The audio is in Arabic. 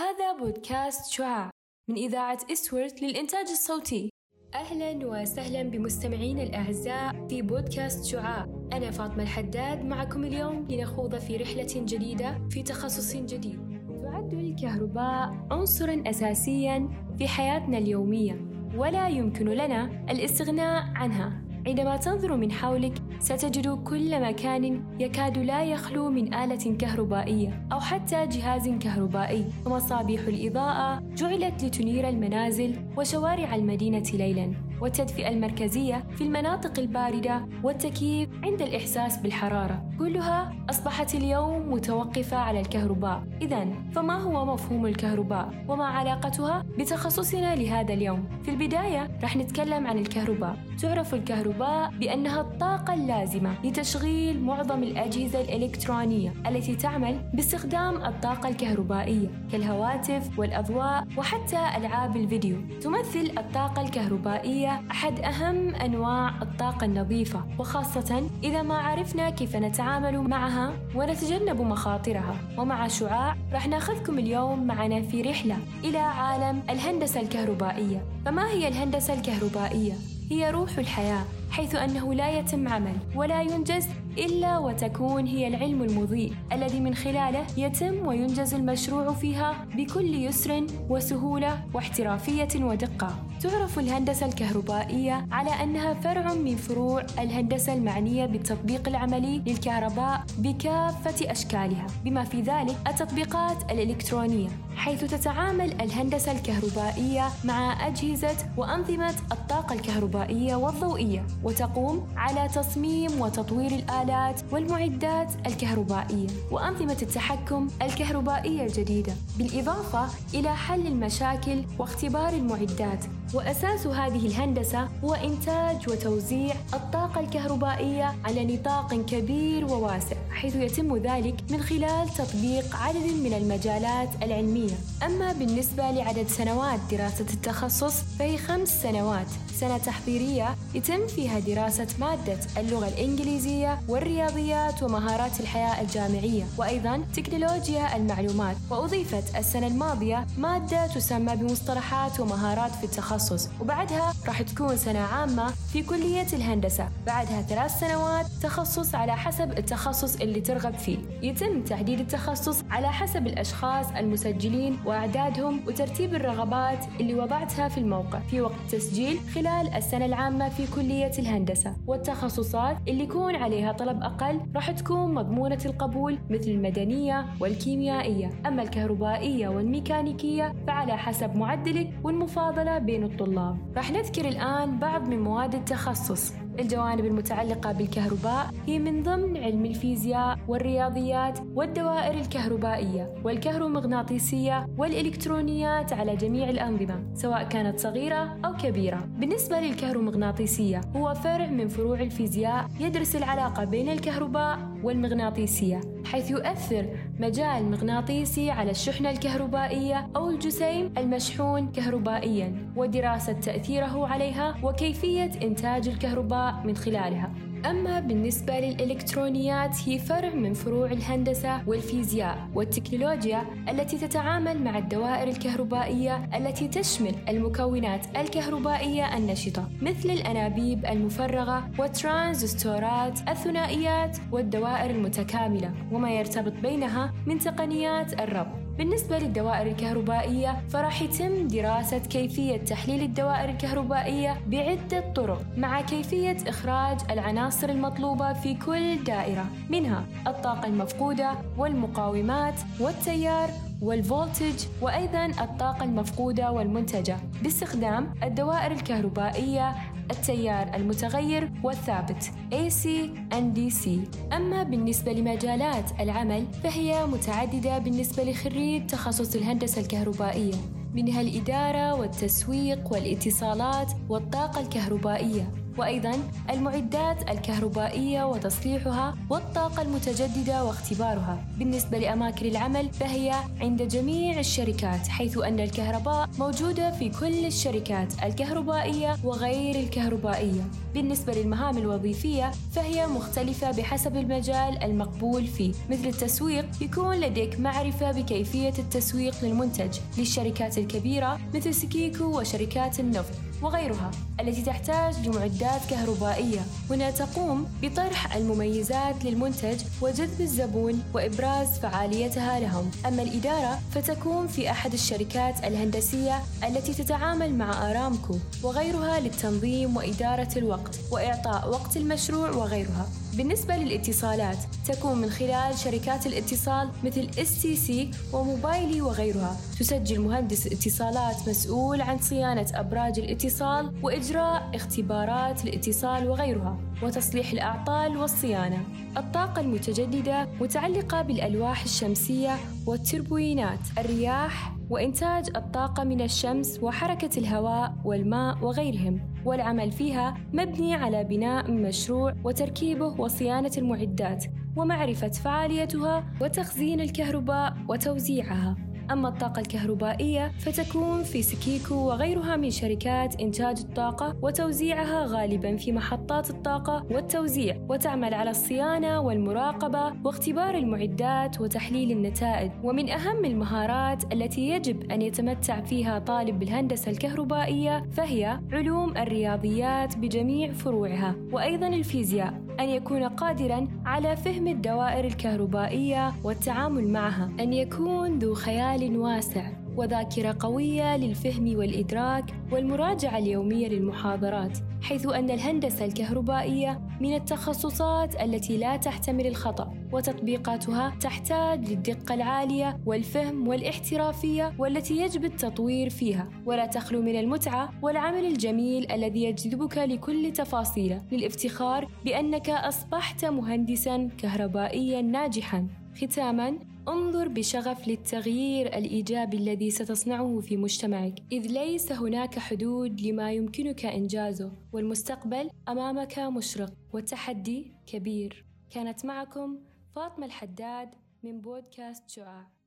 هذا بودكاست شعاع من إذاعة إسورت للإنتاج الصوتي. أهلا وسهلا بمستمعينا الأعزاء في بودكاست شعاع. أنا فاطمة الحداد معكم اليوم لنخوض في رحلة جديدة في تخصص جديد. تعد الكهرباء عنصرا أساسيا في حياتنا اليومية ولا يمكن لنا الاستغناء عنها. عندما تنظر من حولك ستجد كل مكان يكاد لا يخلو من آلة كهربائية أو حتى جهاز كهربائي. ومصابيح الإضاءة جعلت لتنير المنازل وشوارع المدينة ليلاً. والتدفئة المركزية في المناطق الباردة والتكييف عند الإحساس بالحرارة. كلها أصبحت اليوم متوقفة على الكهرباء. إذا فما هو مفهوم الكهرباء؟ وما علاقتها بتخصصنا لهذا اليوم؟ في البداية رح نتكلم عن الكهرباء. تعرف الكهرباء بأنها الطاقة اللازمة لتشغيل معظم الأجهزة الإلكترونية التي تعمل باستخدام الطاقة الكهربائية كالهواتف والأضواء وحتى ألعاب الفيديو. تمثل الطاقة الكهربائية أحد أهم أنواع الطاقة النظيفة وخاصة إذا ما عرفنا كيف نتعامل معها ونتجنب مخاطرها ومع شعاع راح ناخذكم اليوم معنا في رحلة إلى عالم الهندسة الكهربائية فما هي الهندسة الكهربائية؟ هي روح الحياة حيث أنه لا يتم عمل ولا ينجز إلا وتكون هي العلم المضيء الذي من خلاله يتم وينجز المشروع فيها بكل يسر وسهولة واحترافية ودقة. تعرف الهندسة الكهربائية على أنها فرع من فروع الهندسة المعنية بالتطبيق العملي للكهرباء بكافة أشكالها، بما في ذلك التطبيقات الإلكترونية، حيث تتعامل الهندسة الكهربائية مع أجهزة وأنظمة الطاقة الكهربائية والضوئية، وتقوم على تصميم وتطوير الآلات والمعدات الكهربائية وأنظمة التحكم الكهربائية الجديدة، بالإضافة إلى حل المشاكل واختبار المعدات. وأساس هذه الهندسة هو إنتاج وتوزيع الطاقة الكهربائية على نطاق كبير وواسع حيث يتم ذلك من خلال تطبيق عدد من المجالات العلمية. أما بالنسبة لعدد سنوات دراسة التخصص فهي خمس سنوات. سنة تحضيرية يتم فيها دراسة مادة اللغة الإنجليزية والرياضيات ومهارات الحياة الجامعية وأيضا تكنولوجيا المعلومات. وأضيفت السنة الماضية مادة تسمى بمصطلحات ومهارات في التخصص وبعدها راح تكون سنة عامة في كلية الهندسة. بعدها ثلاث سنوات تخصص على حسب التخصص اللي ترغب فيه. يتم تحديد التخصص على حسب الأشخاص المسجلين وأعدادهم وترتيب الرغبات اللي وضعتها في الموقع. في وقت التسجيل خلال السنة العامة في كلية الهندسة. والتخصصات اللي يكون عليها طلب أقل راح تكون مضمونة القبول مثل المدنية والكيميائية. أما الكهربائية والميكانيكية فعلى حسب معدلك والمفاضلة بين الطلاب. راح نذكر الآن بعض من مواد التخصص. الجوانب المتعلقة بالكهرباء هي من ضمن علم الفيزياء والرياضيات والدوائر الكهربائية والكهرومغناطيسية والإلكترونيات على جميع الأنظمة سواء كانت صغيرة أو كبيرة. بالنسبة للكهرومغناطيسية هو فرع من فروع الفيزياء يدرس العلاقة بين الكهرباء والمغناطيسية. حيث يؤثر مجال مغناطيسي على الشحنة الكهربائية أو الجسيم المشحون كهربائيا ودراسة تأثيره عليها وكيفية إنتاج الكهرباء من خلالها. أما بالنسبة للإلكترونيات هي فرع من فروع الهندسة والفيزياء والتكنولوجيا التي تتعامل مع الدوائر الكهربائية التي تشمل المكونات الكهربائية النشطة مثل الأنابيب المفرغة والترانزستورات الثنائيات والدوائر المتكاملة وما يرتبط بينها من تقنيات الربط بالنسبة للدوائر الكهربائية فراح يتم دراسة كيفية تحليل الدوائر الكهربائية بعدة طرق مع كيفية إخراج العناصر المطلوبة في كل دائرة منها الطاقة المفقودة والمقاومات والتيار والفولتج وأيضا الطاقة المفقودة والمنتجة. باستخدام الدوائر الكهربائية التيار المتغير والثابت AC and DC أما بالنسبة لمجالات العمل فهي متعددة بالنسبة لخريج تخصص الهندسة الكهربائية منها الإدارة والتسويق والاتصالات والطاقة الكهربائية. وأيضا المعدات الكهربائية وتصليحها والطاقة المتجددة واختبارها. بالنسبة لأماكن العمل فهي عند جميع الشركات حيث أن الكهرباء موجودة في كل الشركات الكهربائية وغير الكهربائية. بالنسبة للمهام الوظيفية فهي مختلفة بحسب المجال المقبول فيه. مثل التسويق يكون لديك معرفة بكيفية التسويق للمنتج. للشركات الكبيرة مثل سكيكو وشركات النفط. وغيرها التي تحتاج لمعدات كهربائية. هنا تقوم بطرح المميزات للمنتج وجذب الزبون وإبراز فعاليتها لهم. أما الإدارة فتكون في أحد الشركات الهندسية التي تتعامل مع آرامكو وغيرها للتنظيم وإدارة الوقت وإعطاء وقت المشروع وغيرها. بالنسبة للاتصالات تكون من خلال شركات الاتصال مثل STC وموبايلي وغيرها. تسجل مهندس اتصالات مسؤول عن صيانة أبراج الاتصال وإجراء اختبارات الاتصال وغيرها. وتصليح الأعطال والصيانة. الطاقة المتجددة متعلقة بالألواح الشمسية والتربوينات الرياح وإنتاج الطاقة من الشمس وحركة الهواء والماء وغيرهم. والعمل فيها مبني على بناء مشروع وتركيبه وصيانة المعدات ومعرفة فعاليتها وتخزين الكهرباء وتوزيعها. أما الطاقة الكهربائية فتكون في سكيكو وغيرها من شركات إنتاج الطاقة وتوزيعها غالبا في محطات الطاقة والتوزيع وتعمل على الصيانة والمراقبة واختبار المعدات وتحليل النتائج. ومن أهم المهارات التي يجب أن يتمتع فيها طالب بالهندسة الكهربائية فهي علوم الرياضيات بجميع فروعها وأيضا الفيزياء. أن يكون قادرا على فهم الدوائر الكهربائية والتعامل معها أن يكون ذو خيال واسع. وذاكرة قوية للفهم والإدراك والمراجعة اليومية للمحاضرات حيث أن الهندسة الكهربائية من التخصصات التي لا تحتمل الخطأ وتطبيقاتها تحتاج للدقة العالية والفهم والاحترافية والتي يجب التطوير فيها. ولا تخلو من المتعة والعمل الجميل الذي يجذبك لكل تفاصيله للافتخار بأنك أصبحت مهندسا كهربائيا ناجحا. ختاما انظر بشغف للتغيير الإيجابي الذي ستصنعه في مجتمعك. إذ ليس هناك حدود لما يمكنك إنجازه والمستقبل أمامك مشرق والتحدي كبير. كانت معكم فاطمة الحداد من بودكاست شعاع.